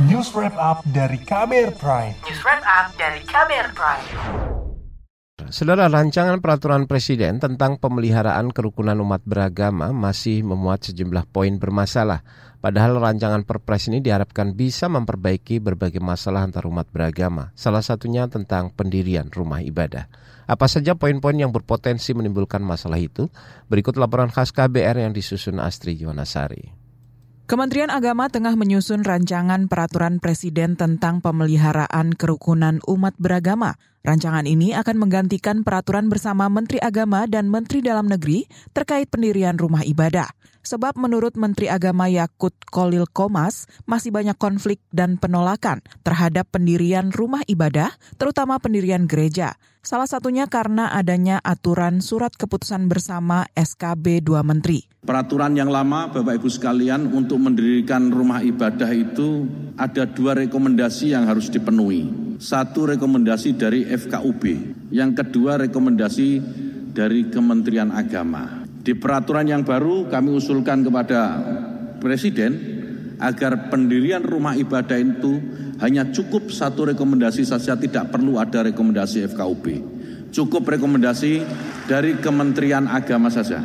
News Wrap Up dari Kamer Prime. News Wrap Up dari Kamer Prime. Saudara rancangan peraturan presiden tentang pemeliharaan kerukunan umat beragama masih memuat sejumlah poin bermasalah. Padahal rancangan perpres ini diharapkan bisa memperbaiki berbagai masalah antar umat beragama, salah satunya tentang pendirian rumah ibadah. Apa saja poin-poin yang berpotensi menimbulkan masalah itu? Berikut laporan khas KBR yang disusun Astri Yuwanasari. Kementerian Agama tengah menyusun rancangan peraturan presiden tentang pemeliharaan kerukunan umat beragama. Rancangan ini akan menggantikan peraturan bersama Menteri Agama dan Menteri Dalam Negeri terkait pendirian rumah ibadah. Sebab menurut Menteri Agama Yakut Kolil Komas, masih banyak konflik dan penolakan terhadap pendirian rumah ibadah, terutama pendirian gereja. Salah satunya karena adanya aturan surat keputusan bersama SKB 2 Menteri. Peraturan yang lama, Bapak Ibu sekalian, untuk mendirikan rumah ibadah itu ada dua rekomendasi yang harus dipenuhi. Satu rekomendasi dari FKUB, yang kedua rekomendasi dari Kementerian Agama. Di peraturan yang baru kami usulkan kepada Presiden agar pendirian rumah ibadah itu hanya cukup satu rekomendasi saja, tidak perlu ada rekomendasi FKUB. Cukup rekomendasi dari Kementerian Agama saja.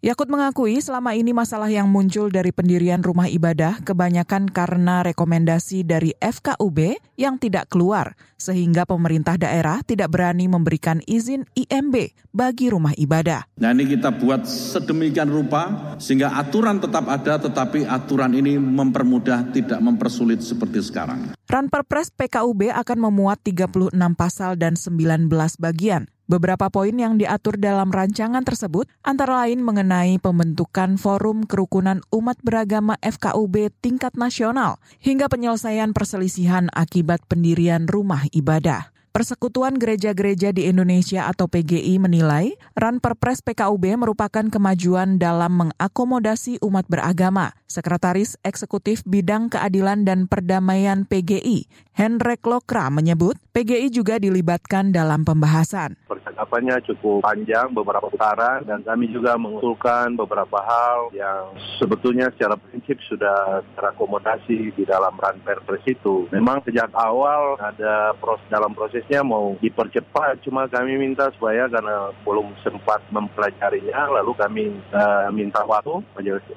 Yakut mengakui selama ini masalah yang muncul dari pendirian rumah ibadah kebanyakan karena rekomendasi dari FKUB yang tidak keluar, sehingga pemerintah daerah tidak berani memberikan izin IMB bagi rumah ibadah. Nah ini kita buat sedemikian rupa sehingga aturan tetap ada tetapi aturan ini mempermudah tidak mempersulit seperti sekarang. Ranperpres PKUB akan memuat 36 pasal dan 19 bagian. Beberapa poin yang diatur dalam rancangan tersebut antara lain mengenai pembentukan Forum Kerukunan Umat Beragama FKUB tingkat nasional hingga penyelesaian perselisihan akibat pendirian rumah ibadah. Persekutuan Gereja-Gereja di Indonesia atau PGI menilai RAN Perpres PKUB merupakan kemajuan dalam mengakomodasi umat beragama. Sekretaris Eksekutif Bidang Keadilan dan Perdamaian PGI, Hendrik Lokra menyebut PGI juga dilibatkan dalam pembahasan. Percakapannya cukup panjang, beberapa putaran, dan kami juga mengusulkan beberapa hal yang sebetulnya secara prinsip sudah terakomodasi di dalam RAN Perpres itu. Memang sejak awal ada proses dalam prosesnya mau dipercepat, cuma kami minta supaya karena belum sempat mempelajarinya, lalu kami uh, minta waktu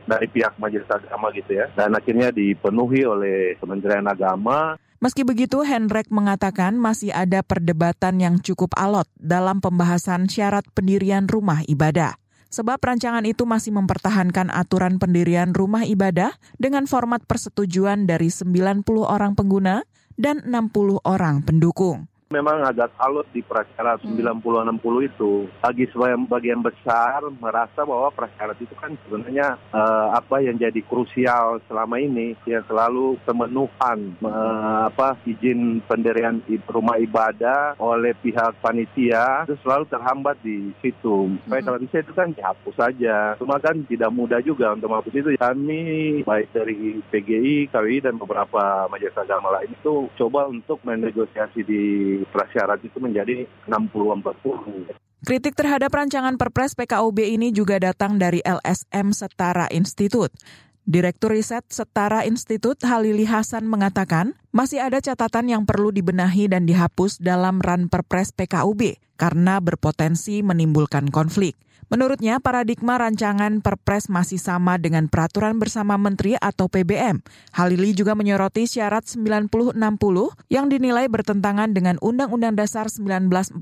dari pihak majelis agama gitu ya, dan akhirnya dipenuhi oleh Kementerian Agama. Meski begitu, Hendrik mengatakan masih ada perdebatan yang cukup alot dalam pembahasan syarat pendirian rumah ibadah. Sebab rancangan itu masih mempertahankan aturan pendirian rumah ibadah dengan format persetujuan dari 90 orang pengguna dan 60 orang pendukung memang agak alot di prasyarat hmm. 90-60 itu. Bagi sebagian besar merasa bahwa prasyarat itu kan sebenarnya uh, apa yang jadi krusial selama ini yang selalu pemenuhan uh, apa izin pendirian rumah ibadah oleh pihak panitia itu selalu terhambat di situ. Supaya hmm. kalau bisa itu kan dihapus saja. Cuma kan tidak mudah juga untuk menghapus itu. Kami baik dari PGI, KWI dan beberapa majelis agama lain itu coba untuk menegosiasi di prasyarat itu menjadi 60-40. Kritik terhadap rancangan Perpres PKUB ini juga datang dari LSM Setara Institut. Direktur Riset Setara Institut Halili Hasan mengatakan, masih ada catatan yang perlu dibenahi dan dihapus dalam RAN Perpres PKUB karena berpotensi menimbulkan konflik. Menurutnya, paradigma rancangan Perpres masih sama dengan peraturan bersama Menteri atau PBM. Halili juga menyoroti syarat 9060 yang dinilai bertentangan dengan Undang-Undang Dasar 1945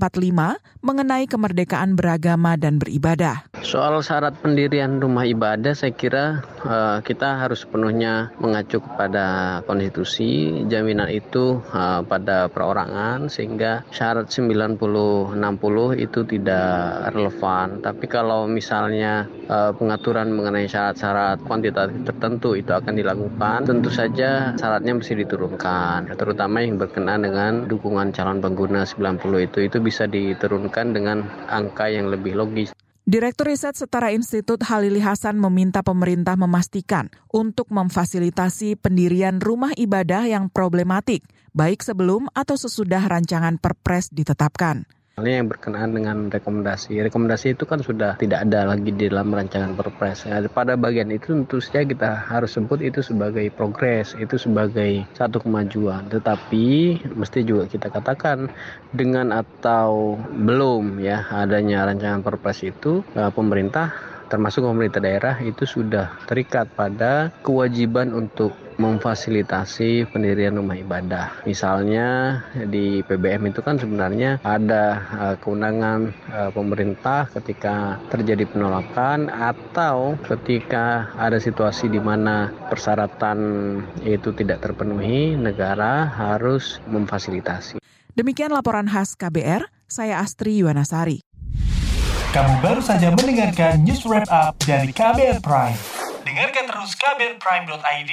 mengenai kemerdekaan beragama dan beribadah. Soal syarat pendirian rumah ibadah, saya kira uh, kita harus sepenuhnya mengacu kepada konstitusi. Jaminan itu uh, pada perorangan sehingga syarat 9060 itu tidak relevan. Tapi kalau misalnya uh, pengaturan mengenai syarat-syarat kuantitatif tertentu itu akan dilakukan, tentu saja syaratnya mesti diturunkan, terutama yang berkenaan dengan dukungan calon pengguna 90 itu itu bisa diturunkan dengan angka yang lebih logis. Direktur Riset Setara Institut Halili Hasan meminta pemerintah memastikan untuk memfasilitasi pendirian rumah ibadah yang problematik, baik sebelum atau sesudah rancangan perpres ditetapkan. Ini yang berkenaan dengan rekomendasi. Rekomendasi itu kan sudah tidak ada lagi di dalam rancangan perpres. Ya, pada bagian itu tentu saja kita harus sebut itu sebagai progres, itu sebagai satu kemajuan. Tetapi mesti juga kita katakan dengan atau belum ya adanya rancangan perpres itu eh, pemerintah termasuk pemerintah daerah itu sudah terikat pada kewajiban untuk memfasilitasi pendirian rumah ibadah. Misalnya di PBM itu kan sebenarnya ada uh, kewenangan uh, pemerintah ketika terjadi penolakan atau ketika ada situasi di mana persyaratan itu tidak terpenuhi, negara harus memfasilitasi. Demikian laporan khas KBR, saya Astri Yuwanasari. Kamu baru saja mendengarkan news wrap up dari KBR Prime. Dengarkan terus kbrprime.id,